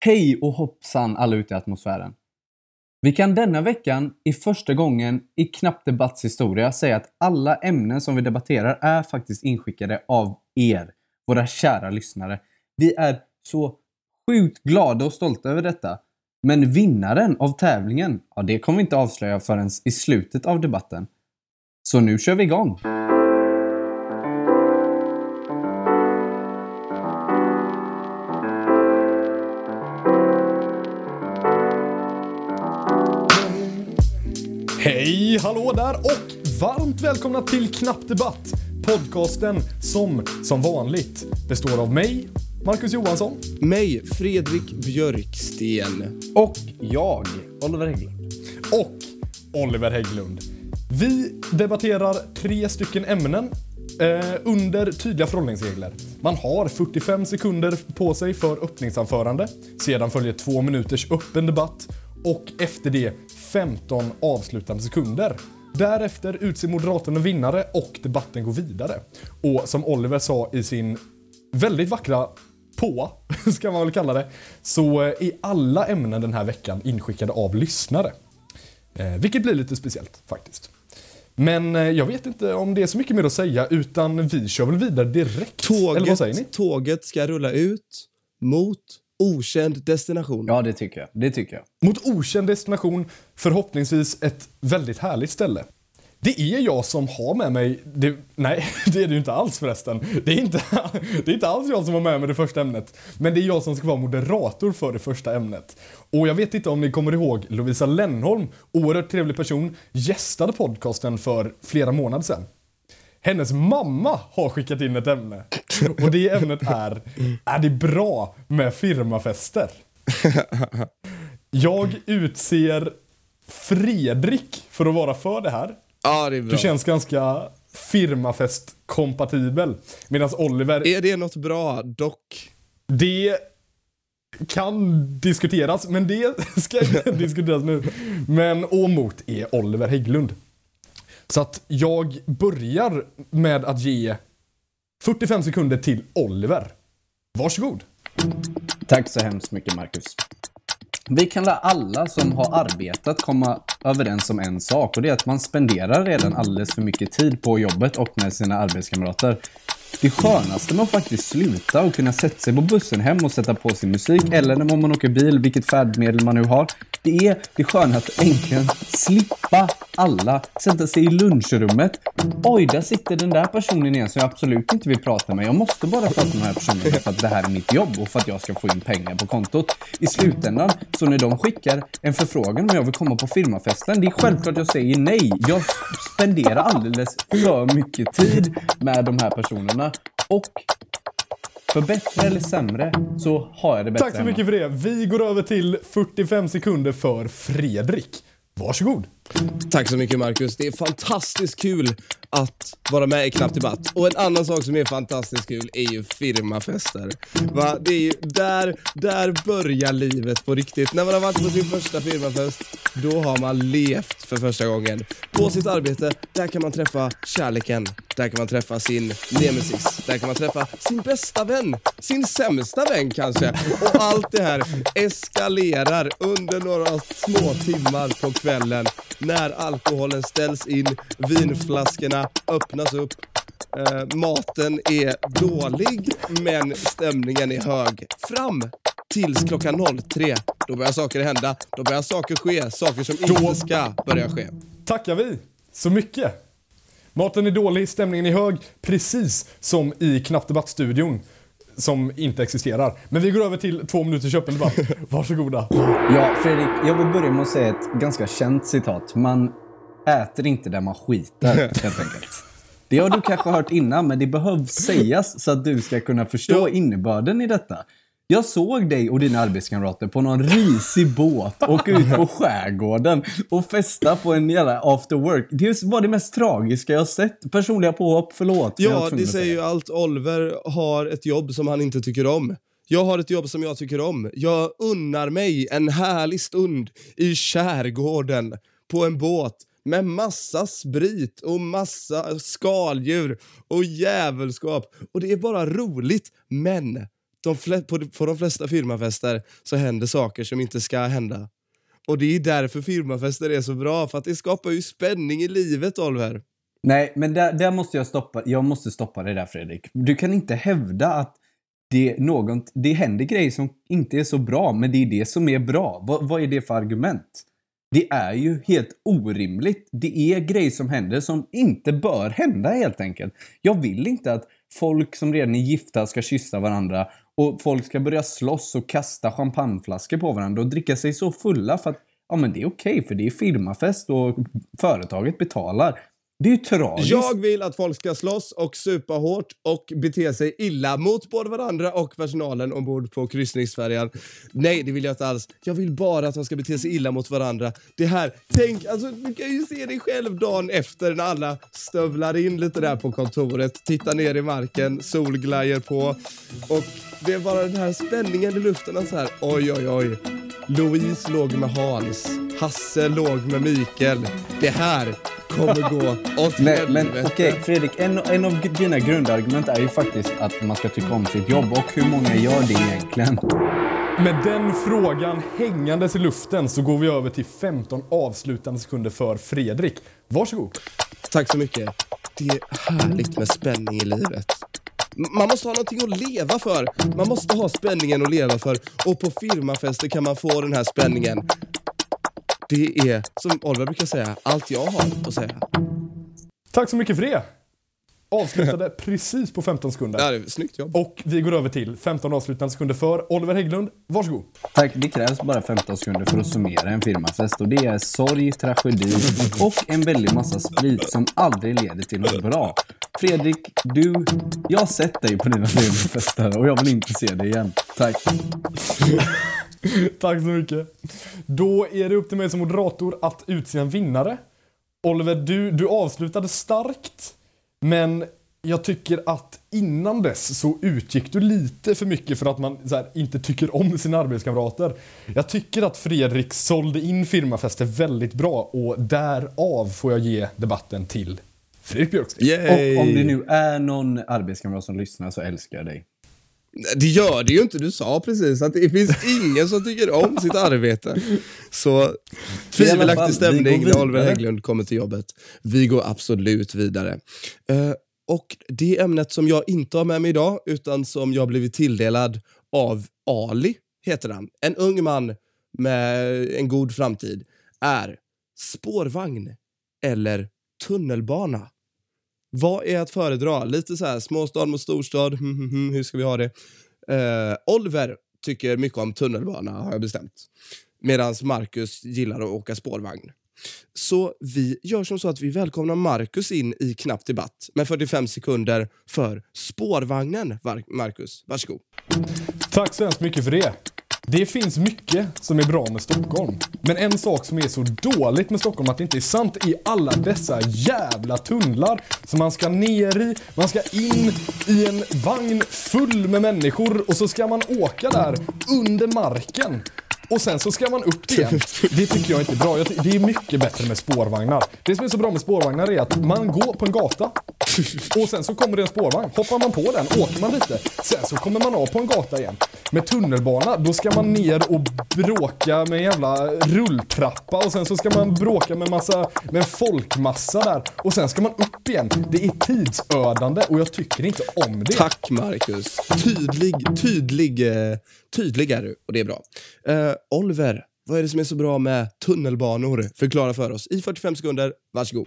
Hej och hoppsan alla ute i atmosfären. Vi kan denna veckan, i första gången i Knappt Debatts historia, säga att alla ämnen som vi debatterar är faktiskt inskickade av er, våra kära lyssnare. Vi är så sjukt glada och stolta över detta. Men vinnaren av tävlingen, ja det kommer vi inte avslöja förrän i slutet av debatten. Så nu kör vi igång! Hallå där och varmt välkomna till Knapp Debatt. Podcasten som, som vanligt, består av mig, Marcus Johansson. Mig, Fredrik Björksten. Och jag, Oliver Hägglund. Och Oliver Hägglund. Vi debatterar tre stycken ämnen eh, under tydliga förhållningsregler. Man har 45 sekunder på sig för öppningsanförande. Sedan följer två minuters öppen debatt och efter det 15 avslutande sekunder. Därefter utser moderatorn en vinnare och debatten går vidare. Och som Oliver sa i sin väldigt vackra på, ska man väl kalla det, så är alla ämnen den här veckan inskickade av lyssnare. Eh, vilket blir lite speciellt faktiskt. Men eh, jag vet inte om det är så mycket mer att säga utan vi kör väl vidare direkt. Eller vad säger ni? Tåget, tåget ska rulla ut mot okänd destination. Ja, det tycker jag. Det tycker jag. Mot okänd destination, förhoppningsvis ett väldigt härligt ställe. Det är jag som har med mig, det, nej det är det ju inte alls förresten. Det är inte, det är inte alls jag som har med mig det första ämnet. Men det är jag som ska vara moderator för det första ämnet. Och jag vet inte om ni kommer ihåg Lovisa Lennholm, oerhört trevlig person, gästade podcasten för flera månader sedan. Hennes mamma har skickat in ett ämne. Och det ämnet är, är det bra med firmafester? Jag utser Fredrik för att vara för det här. Ja, det är bra. Du känns ganska firmafest-kompatibel. Medan Oliver, Är det något bra, dock? det kan diskuteras, men det ska inte diskuteras nu. Men och mot är Oliver Hägglund. Så att jag börjar med att ge 45 sekunder till Oliver. Varsågod. Tack så hemskt mycket, Marcus. Vi kan lära alla som har arbetat komma överens om en sak och det är att man spenderar redan alldeles för mycket tid på jobbet och med sina arbetskamrater. Det skönaste med att faktiskt sluta och kunna sätta sig på bussen hem och sätta på sin musik eller när man åker bil, vilket färdmedel man nu har. Det är det sköna att äntligen slippa alla sätta sig i lunchrummet. Oj, där sitter den där personen igen som jag absolut inte vill prata med. Jag måste bara prata med den här personen för att det här är mitt jobb och för att jag ska få in pengar på kontot. I slutändan, så när de skickar en förfrågan om jag vill komma på firmafesten, det är självklart jag säger nej. Jag spenderar alldeles för mycket tid med de här personerna och för bättre eller sämre så har jag det bättre Tack så hemma. mycket för det. Vi går över till 45 sekunder för Fredrik. Varsågod. Tack så mycket, Marcus. Det är fantastiskt kul att vara med i Knapp Debatt. Och en annan sak som är fantastiskt kul är ju firmafester. Va? Det är ju där, där börjar livet på riktigt. När man har varit på sin första firmafest, då har man levt för första gången. På sitt arbete, där kan man träffa kärleken. Där kan man träffa sin nemesis. Där kan man träffa sin bästa vän. Sin sämsta vän kanske. Och allt det här eskalerar under några små timmar på kvällen när alkoholen ställs in, vinflaskorna öppnas upp, eh, maten är dålig men stämningen är hög. Fram tills klockan 03. Då börjar saker hända, då börjar saker ske, saker som inte ska börja ske. Tackar vi så mycket. Maten är dålig, stämningen är hög, precis som i Knappt Debatt-studion som inte existerar. Men vi går över till två minuters öppen debatt. Varsågoda. Ja, Fredrik, jag vill börja med att säga ett ganska känt citat. Man äter inte där man skiter, helt enkelt. Det har du kanske hört innan, men det behövs sägas så att du ska kunna förstå innebörden i detta. Jag såg dig och dina arbetskamrater på någon risig båt åka ut på skärgården och festa på en jävla after work. Det var det mest tragiska jag sett. Personliga påhopp, förlåt. Ja, det säger ju allt. Oliver har ett jobb som han inte tycker om. Jag har ett jobb som jag tycker om. Jag unnar mig en härlig stund i skärgården på en båt med massa sprit och massa skaldjur och djävulskap. Och det är bara roligt. Men de på, på de flesta firmafester så händer saker som inte ska hända. Och det är därför firmafester är så bra, för att det skapar ju spänning i livet, Oliver. Nej, men där, där måste jag stoppa. Jag måste stoppa det där Fredrik. Du kan inte hävda att det, är någon, det händer grejer som inte är så bra, men det är det som är bra. Vad, vad är det för argument? Det är ju helt orimligt. Det är grejer som händer som inte bör hända helt enkelt. Jag vill inte att folk som redan är gifta ska kyssa varandra och folk ska börja slåss och kasta champagneflaskor på varandra och dricka sig så fulla för att ja, men det är okej för det är firmafest och företaget betalar. Det är ju tragiskt. Jag vill att folk ska slåss och supa hårt och bete sig illa mot både varandra och personalen ombord på kryssningsfärjan. Nej, det vill jag inte alls. Jag vill bara att de ska bete sig illa mot varandra. Det här, tänk, alltså du kan ju se dig själv dagen efter när alla stövlar in lite där på kontoret, tittar ner i marken, solglajer på och det är bara den här spänningen i luften och så här, oj, oj, oj. Louise låg med Hans. Hasse låg med Mikael. Det här kommer gå åt Nej, men helvete. okej, Fredrik. En, en av dina grundargument är ju faktiskt att man ska tycka om sitt jobb. Och hur många gör det egentligen? Med den frågan hängandes i luften så går vi över till 15 avslutande sekunder för Fredrik. Varsågod. Tack så mycket. Det är härligt med spänning i livet. Man måste ha någonting att leva för. Man måste ha spänningen att leva för. Och på firmafester kan man få den här spänningen. Det är, som Oliver brukar säga, allt jag har att säga. Tack så mycket för det. Avslutade precis på 15 sekunder. Ja, det är snyggt jobb. Och vi går över till 15 avslutande sekunder för Oliver Hägglund. Varsågod. Tack, det krävs bara 15 sekunder för att summera en firmafest. Och det är sorg, tragedi och en väldig massa sprit som aldrig leder till något bra. Fredrik, du... Jag har sett dig på dina firmafester och jag vill inte se dig igen. Tack. Tack så mycket. Då är det upp till mig som moderator att utse en vinnare. Oliver, du, du avslutade starkt, men jag tycker att innan dess så utgick du lite för mycket för att man så här, inte tycker om sina arbetskamrater. Jag tycker att Fredrik sålde in firmafester väldigt bra och därav får jag ge debatten till Fredrik Björksten. Yay! Och om det nu är någon arbetskamrat som lyssnar så älskar jag dig. Det gör det ju inte. Du sa precis att det finns ingen som tycker om sitt arbete. Så tvivelaktig vi stämning när Oliver. Hägglund kommer till jobbet. Vi går absolut vidare. Eh, och det ämnet som jag inte har med mig idag, utan som jag blivit tilldelad av Ali, heter han. En ung man med en god framtid, är spårvagn eller tunnelbana. Vad är att föredra? Lite så här småstad mot storstad. Hm, hm, hm, hur ska vi ha det? Eh, Oliver tycker mycket om tunnelbana har jag bestämt. Medan Marcus gillar att åka spårvagn. Så vi gör som så att vi välkomnar Marcus in i Knapp debatt med 45 sekunder för spårvagnen. Marcus, varsågod. Tack så hemskt mycket för det. Det finns mycket som är bra med Stockholm. Men en sak som är så dåligt med Stockholm att det inte är sant är alla dessa jävla tunnlar som man ska ner i. Man ska in i en vagn full med människor och så ska man åka där under marken. Och sen så ska man upp igen. Det tycker jag inte är bra. Jag Det är mycket bättre med spårvagnar. Det som är så bra med spårvagnar är att man går på en gata och sen så kommer det en spårvagn. Hoppar man på den, åker man lite. Sen så kommer man av på en gata igen. Med tunnelbana, då ska man ner och bråka med en jävla rulltrappa och sen så ska man bråka med, massa, med en folkmassa där. Och sen ska man upp igen. Det är tidsödande och jag tycker inte om det. Tack Marcus. Tydlig, tydlig, eh, tydlig är du och det är bra. Uh, Oliver, vad är det som är så bra med tunnelbanor? Förklara för oss i 45 sekunder. Varsågod.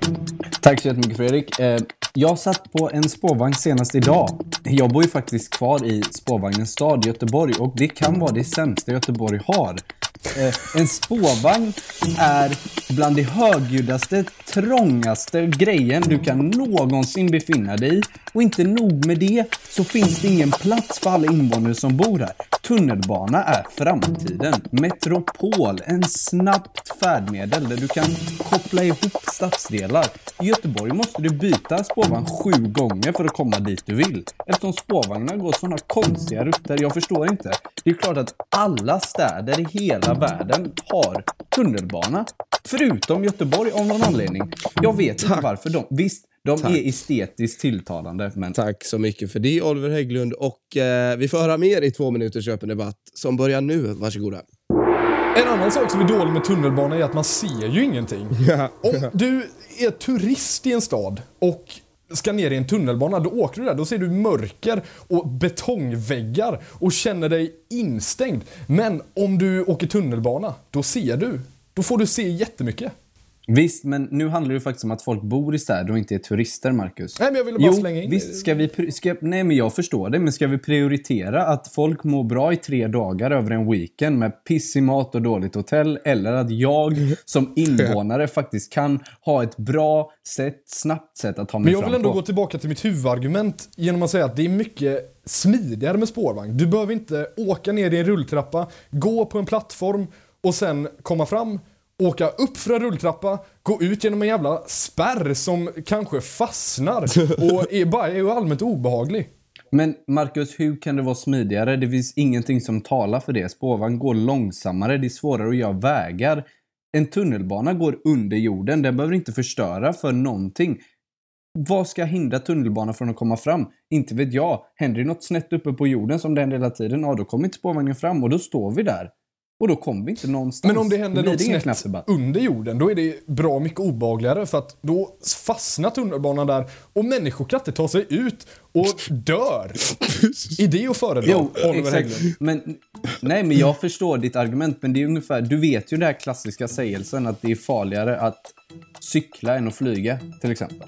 Tack så jättemycket Fredrik. Eh, jag satt på en spårvagn senast idag. Jag bor ju faktiskt kvar i spårvagnens stad Göteborg och det kan vara det sämsta Göteborg har. Eh, en spårvagn är bland det högljuddaste, trångaste grejen du kan någonsin befinna dig i. Och inte nog med det så finns det ingen plats för alla invånare som bor här. Tunnelbana är framtiden. Metropol, en snabbt färdmedel där du kan koppla ihop stadsdelar. I Göteborg måste du byta spårvagn sju gånger för att komma dit du vill. Eftersom spårvagnar går sådana konstiga rutter. Jag förstår inte. Det är klart att alla städer i hela världen har tunnelbana. Förutom Göteborg av någon anledning. Jag vet inte varför de... Visst, De Tack. är estetiskt tilltalande, men Tack så mycket för det Oliver Hägglund och eh, vi får höra mer i två minuters öppen debatt som börjar nu. Varsågoda. En annan sak som är dålig med tunnelbana är att man ser ju ingenting. Om du är turist i en stad och ska ner i en tunnelbana, då åker du där, då ser du mörker och betongväggar och känner dig instängd. Men om du åker tunnelbana, då ser du. Då får du se jättemycket. visst, men nu handlar det faktiskt om att folk bor i städer och inte är turister, Marcus. Nej, men jag ville bara Jo, slänga in visst ska vi... Ska, nej, men jag förstår det, men ska vi prioritera att folk mår bra i tre dagar över en weekend med pissig mat och dåligt hotell, eller att jag som invånare faktiskt kan ha ett bra sätt, snabbt sätt att ta mig Men jag fram vill ändå på? gå tillbaka till mitt huvudargument genom att säga att det är mycket smidigare med spårvagn. Du behöver inte åka ner i en rulltrappa, gå på en plattform och sen komma fram, åka upp för en rulltrappa, gå ut genom en jävla spärr som kanske fastnar och är bara är allmänt obehaglig. Men Marcus, hur kan det vara smidigare? Det finns ingenting som talar för det. Spårvagn går långsammare, det är svårare att göra vägar. En tunnelbana går under jorden, den behöver inte förstöra för någonting. Vad ska hindra tunnelbanan från att komma fram? Inte vet jag. Händer det något snett uppe på jorden som det händer hela tiden, ja då kommer inte spårvagnen fram och då står vi där. Och då kommer vi inte någonstans. Men om det händer något det snett under jorden, då är det bra mycket obehagligare för att då fastnar tunnelbanan där och människor kan inte ta sig ut och dör. Är det att föredra, Jo, Oliver exakt. Men, nej, men jag förstår ditt argument, men det är ungefär, du vet ju den här klassiska sägelsen att det är farligare att cykla än att flyga, till exempel.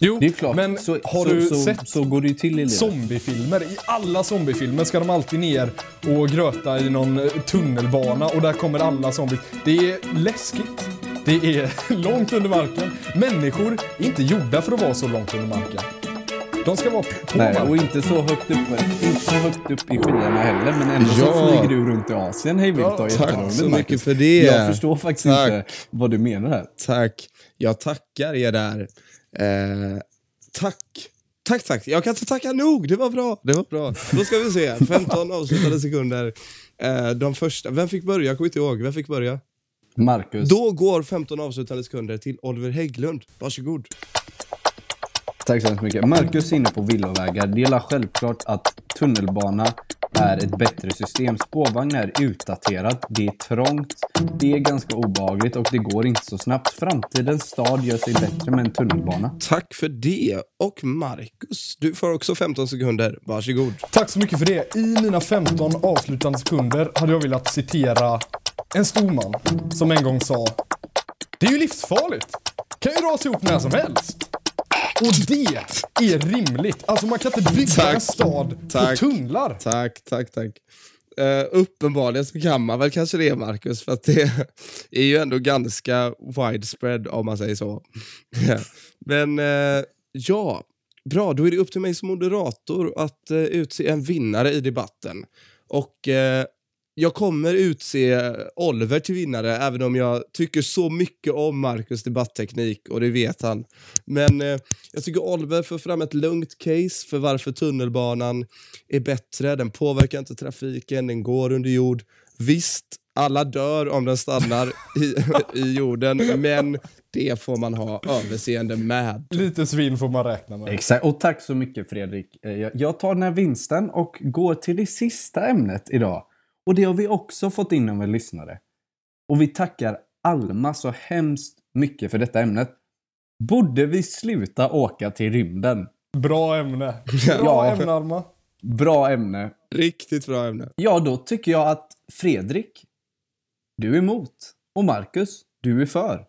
Jo, Det är klart, men så, har så, du så, sett så går det ju till i zombiefilmer? I alla zombiefilmer ska de alltid ner och gröta i någon eh, tunnelbana och där kommer alla zombies. Det är läskigt. Det är långt under marken. Människor är inte gjorda för att vara så långt under marken. De ska vara på Nej, marken. och inte så högt upp, inte så högt upp i skyarna heller, men ändå så Ja. flyger du runt i Asien hej vilt och tack så Marcus. mycket för det. Jag förstår faktiskt Tack. inte vad du menar här. Tack. Jag tackar er där. Eh, tack. Tack, tack. Jag kan inte tacka nog. Det var bra. Det var bra. Då ska vi se. 15 avslutade sekunder. Eh, de första. Vem fick börja? Jag kommer inte ihåg. Vem fick börja? Marcus, Då går 15 avslutande sekunder till Oliver Hägglund. Varsågod. Tack så hemskt mycket. Marcus är inne på villovägar. Det gäller självklart att tunnelbana är ett bättre system. Spårvagn är utdaterat, det är trångt, det är ganska obehagligt och det går inte så snabbt. Framtidens stad gör sig bättre med en tunnelbana. Tack för det. Och Marcus, du får också 15 sekunder. Varsågod. Tack så mycket för det. I mina 15 avslutande sekunder hade jag velat citera en stor man som en gång sa Det är ju livsfarligt. Kan ju rasa ihop när som helst. Och det är rimligt. Alltså man kan inte bygga Tack. en stad Tack. på tunnlar. Tack, tack, tack. Uh, uppenbarligen så kan man väl kanske det, Marcus, för att det är ju ändå ganska widespread om man säger så. Men eh, ja, bra, då är det upp till mig som moderator att eh, utse en vinnare i debatten. Och jag kommer utse Oliver till vinnare, även om jag tycker så mycket om Marcus debattteknik och det vet han. Men eh, jag tycker Oliver för fram ett lugnt case för varför tunnelbanan är bättre. Den påverkar inte trafiken, den går under jord. Visst, alla dör om den stannar i, i jorden, men det får man ha överseende med. Lite svinn får man räkna med. Exakt, och tack så mycket Fredrik. Eh, jag- Jag tar den här vinsten och går till det sista ämnet idag. Och det har vi också fått in av en lyssnare. Och vi tackar Alma så hemskt mycket för detta ämnet. Borde vi sluta åka till rymden? Bra ämne. Bra Ja. ämne Alma. Bra ämne. Riktigt bra ämne. Ja, då tycker jag att Fredrik, du är emot. Och Marcus, du är för.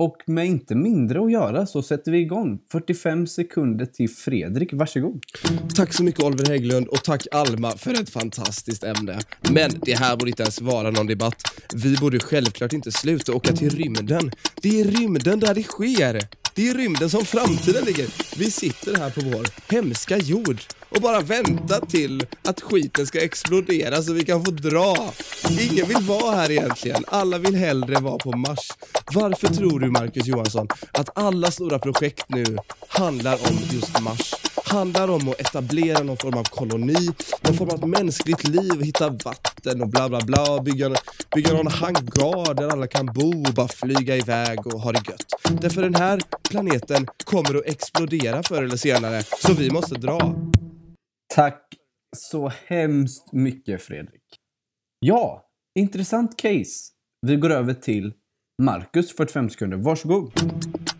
Och med inte mindre att göra så sätter vi igång. 45 sekunder till Fredrik, varsågod. Tack så mycket Oliver Hägglund och tack Alma för ett fantastiskt ämne. Men det här borde inte ens vara någon debatt. Vi borde självklart inte sluta åka till rymden. Det är rymden där det sker. Det är rymden som framtiden ligger. Vi sitter här på vår hemska jord och bara vänta till att skiten ska explodera så vi kan få dra. Ingen vill vara här egentligen. Alla vill hellre vara på Mars. Varför tror du, Marcus Johansson, att alla stora projekt nu handlar om just Mars? Handlar om att etablera någon form av koloni, någon form av mänskligt liv, hitta vatten och bla bla bla, bygga, bygga någon hangar där alla kan bo och bara flyga iväg och ha det gött. Därför den här planeten kommer att explodera förr eller senare, så vi måste dra. Tack så hemskt mycket Fredrik. Ja, intressant case. Vi går över till Marcus, 45 sekunder. Varsågod.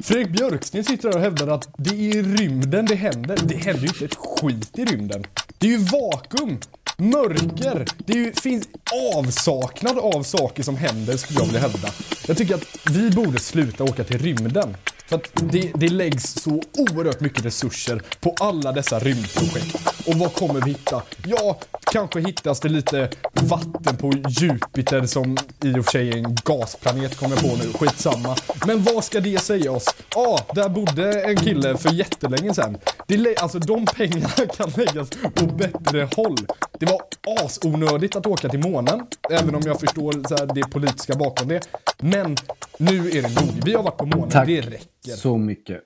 Fredrik Björksten sitter här och hävdar att det är i rymden det händer. Det händer ju inte ett skit i rymden. Det är ju vakuum, mörker, det är ju, finns avsaknad av saker som händer skulle jag vilja hävda. Jag tycker att vi borde sluta åka till rymden. För att det, det läggs så oerhört mycket resurser på alla dessa rymdprojekt. Och vad kommer vi hitta? Ja, kanske hittas det lite vatten på Jupiter som i och för sig är en gasplanet kommer jag på nu. Skitsamma. Men vad ska det säga oss? Ja, ah, där bodde en kille för jättelänge sedan. Det alltså de pengarna kan läggas på bättre håll. Det var asonödigt att åka till månen, även om jag förstår så här, det politiska bakom det. Men nu är det nog. Vi har varit på månen, Tack det räcker. så mycket.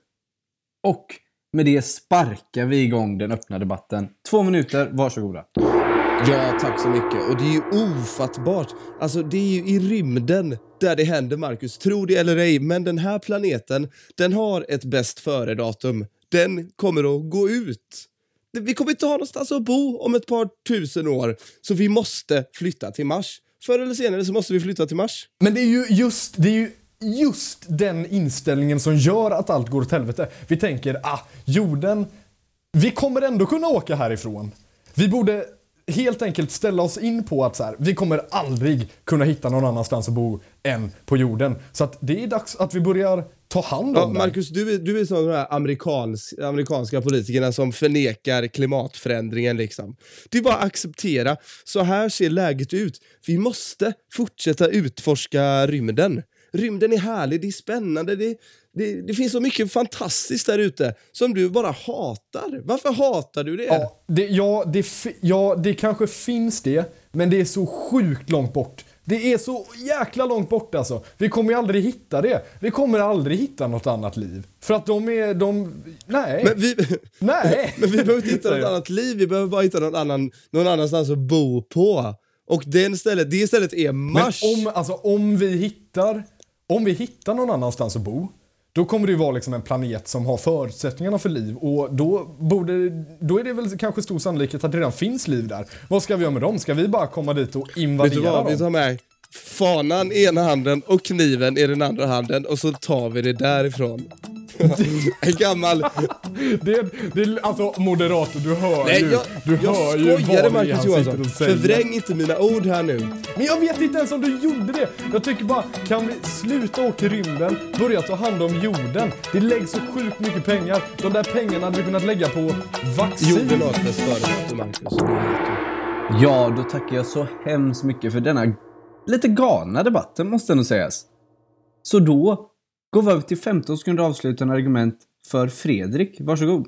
Och med det sparkar vi igång den öppna debatten. Två minuter, varsågoda. Ja, tack så mycket. Och det är ju ofattbart. Alltså, det är ju i rymden där det händer, Marcus. Tro det eller ej, men den här planeten, den har ett bäst före-datum. Den kommer att gå ut. Vi kommer inte ha någonstans att bo om ett par tusen år, så vi måste flytta till Mars. Förr eller senare så måste vi flytta till Mars. Men det är ju just, det är ju just den inställningen som gör att allt går åt helvete. Vi tänker, ah, jorden, vi kommer ändå kunna åka härifrån. Vi borde helt enkelt ställa oss in på att så här, vi kommer aldrig kunna hitta någon annanstans att bo än på jorden. Så att det är dags att vi börjar ta hand Ja, om det. Marcus, du är, du är de här amerikans, amerikanska politikerna som förnekar klimatförändringen. Liksom. Det är bara att acceptera. Så här ser läget ut. Vi måste fortsätta utforska rymden. Rymden är härlig, det är spännande, det, det, det finns så mycket fantastiskt där ute som du bara hatar. Varför hatar du det? Ja, det, ja, det, ja, det kanske finns det, men det är så sjukt långt bort. Det är så jäkla långt bort alltså. Vi kommer ju aldrig hitta det. Vi kommer aldrig hitta något annat liv. För att de är, de, nej. Men vi, nej. men vi behöver inte hitta något annat liv, vi behöver bara hitta någon, annan, någon annanstans att bo på. Och den stället, det istället är Men Mars. om, alltså, om vi hittar, om vi hittar någon annanstans att bo, då kommer det ju vara liksom en planet som har förutsättningarna för liv och då, borde, då är det väl kanske stor sannolikhet att det redan finns liv där. Vad ska vi göra med dem? Ska vi bara komma dit och Vet du invadera vad? Vi dem? tar med fanan i ena handen och kniven i den andra handen och så tar vi det därifrån. en gammal... Det, det, alltså moderator, du hör Nej, ju, jag, du jag hör ju vad Marcus han sitter Johansson. och säger. Förvräng inte mina ord här nu. Men jag vet inte ens om du gjorde det. Jag tycker bara, kan vi sluta åka till rymden, börja ta hand om jorden? Det läggs så sjukt mycket pengar. De där pengarna hade vi kunnat lägga på vaccin. Jorden före Marcus. Du. Ja, då tackar jag så hemskt mycket för denna lite galna debatten, måste ändå sägas. Så då går vi över till 15 sekunder avslutande argument för Fredrik. Varsågod.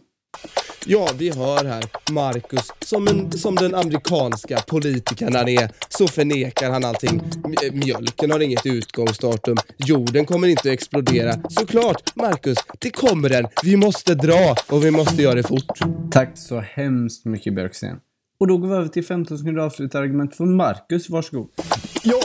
Ja, vi hör här Marcus, som, en, som den amerikanska politikern han är, så förnekar han allting. M- Mjölken har inget utgångsdatum, jorden kommer inte att explodera. Såklart, Marcus, det kommer den. Vi måste dra och vi måste göra det fort. Tack så hemskt mycket Björksten. Och då går vi över till 15 sekunder avslutande argument för Marcus. Varsågod. Ja,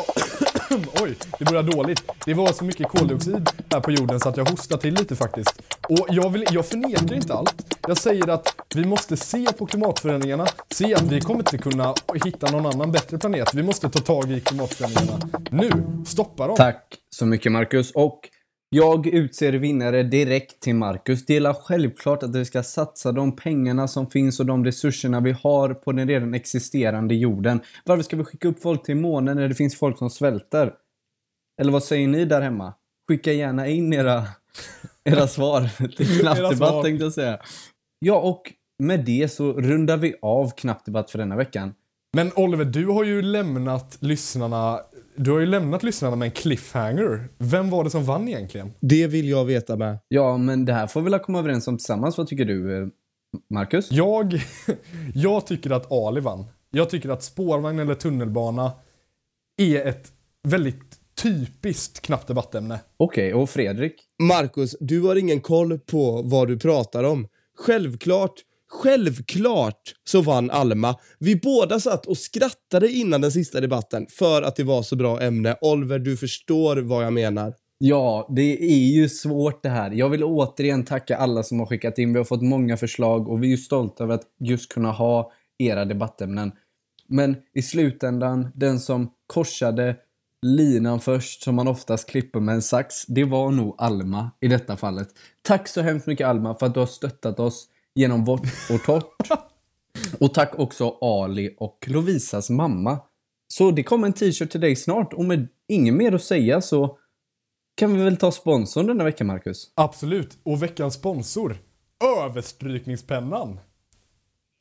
oj, det börjar dåligt. Det var så mycket koldioxid här på jorden så att jag hostar till lite faktiskt. Och jag, vill, jag förnekar inte allt. Jag säger att vi måste se på klimatförändringarna, se att vi kommer inte kunna hitta någon annan bättre planet. Vi måste ta tag i klimatförändringarna. Nu, stoppa dem. Tack så mycket Marcus. Och jag utser vinnare direkt till Marcus. Det är självklart att vi ska satsa de pengarna som finns och de resurserna vi har på den redan existerande jorden. Varför ska vi skicka upp folk till månen när det finns folk som svälter? Eller vad säger ni där hemma? Skicka gärna in era, era svar till knappdebatt tänkte jag säga. Ja, och med det så rundar vi av knappdebatt för denna veckan. Men Oliver, du har ju lämnat lyssnarna du har ju lämnat lyssnarna med en cliffhanger. Vem var det som vann egentligen? Det vill jag veta med. Ja, men det här får vi väl komma överens om tillsammans. Vad tycker du, eh, Marcus? Jag, jag tycker att Ali vann. Jag tycker att spårvagn eller tunnelbana är ett väldigt typiskt knappt debattämne. Okej, och Fredrik? Marcus, du har ingen koll på vad du pratar om. Självklart, självklart så vann Alma. Vi båda satt och skrattade innan den sista debatten för att det var så bra ämne. Oliver, du förstår vad jag menar. Ja, det är ju svårt det här. Jag vill återigen tacka alla som har skickat in. Vi har fått många förslag och vi är ju stolta över att just kunna ha era debattämnen. Men i slutändan, den som korsade linan först, som man oftast klipper med en sax, det var nog Alma i detta fallet. Tack så hemskt mycket Alma för att du har stöttat oss genom vått och torrt. Och tack också Ali och Lovisas mamma. Så det kommer en t-shirt till dig snart och med inget mer att säga så kan vi väl ta sponsorn denna vecka, Marcus? Absolut. Och veckans sponsor. Överstrykningspennan.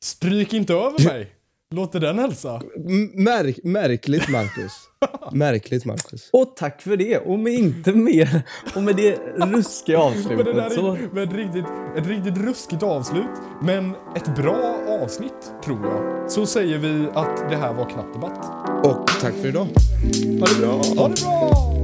Stryk inte över mig. Låter den hälsa. M- Märk, märkligt Marcus. märkligt Marcus. Och tack för det! Och med inte mer, och med det ruskiga Men det där avslutet så... är med ett riktigt, ett riktigt ruskigt avslut. Men ett bra avsnitt, tror jag. Så säger vi att det här var Knapp Debatt. Och tack för idag. Ha det bra. Ha det bra!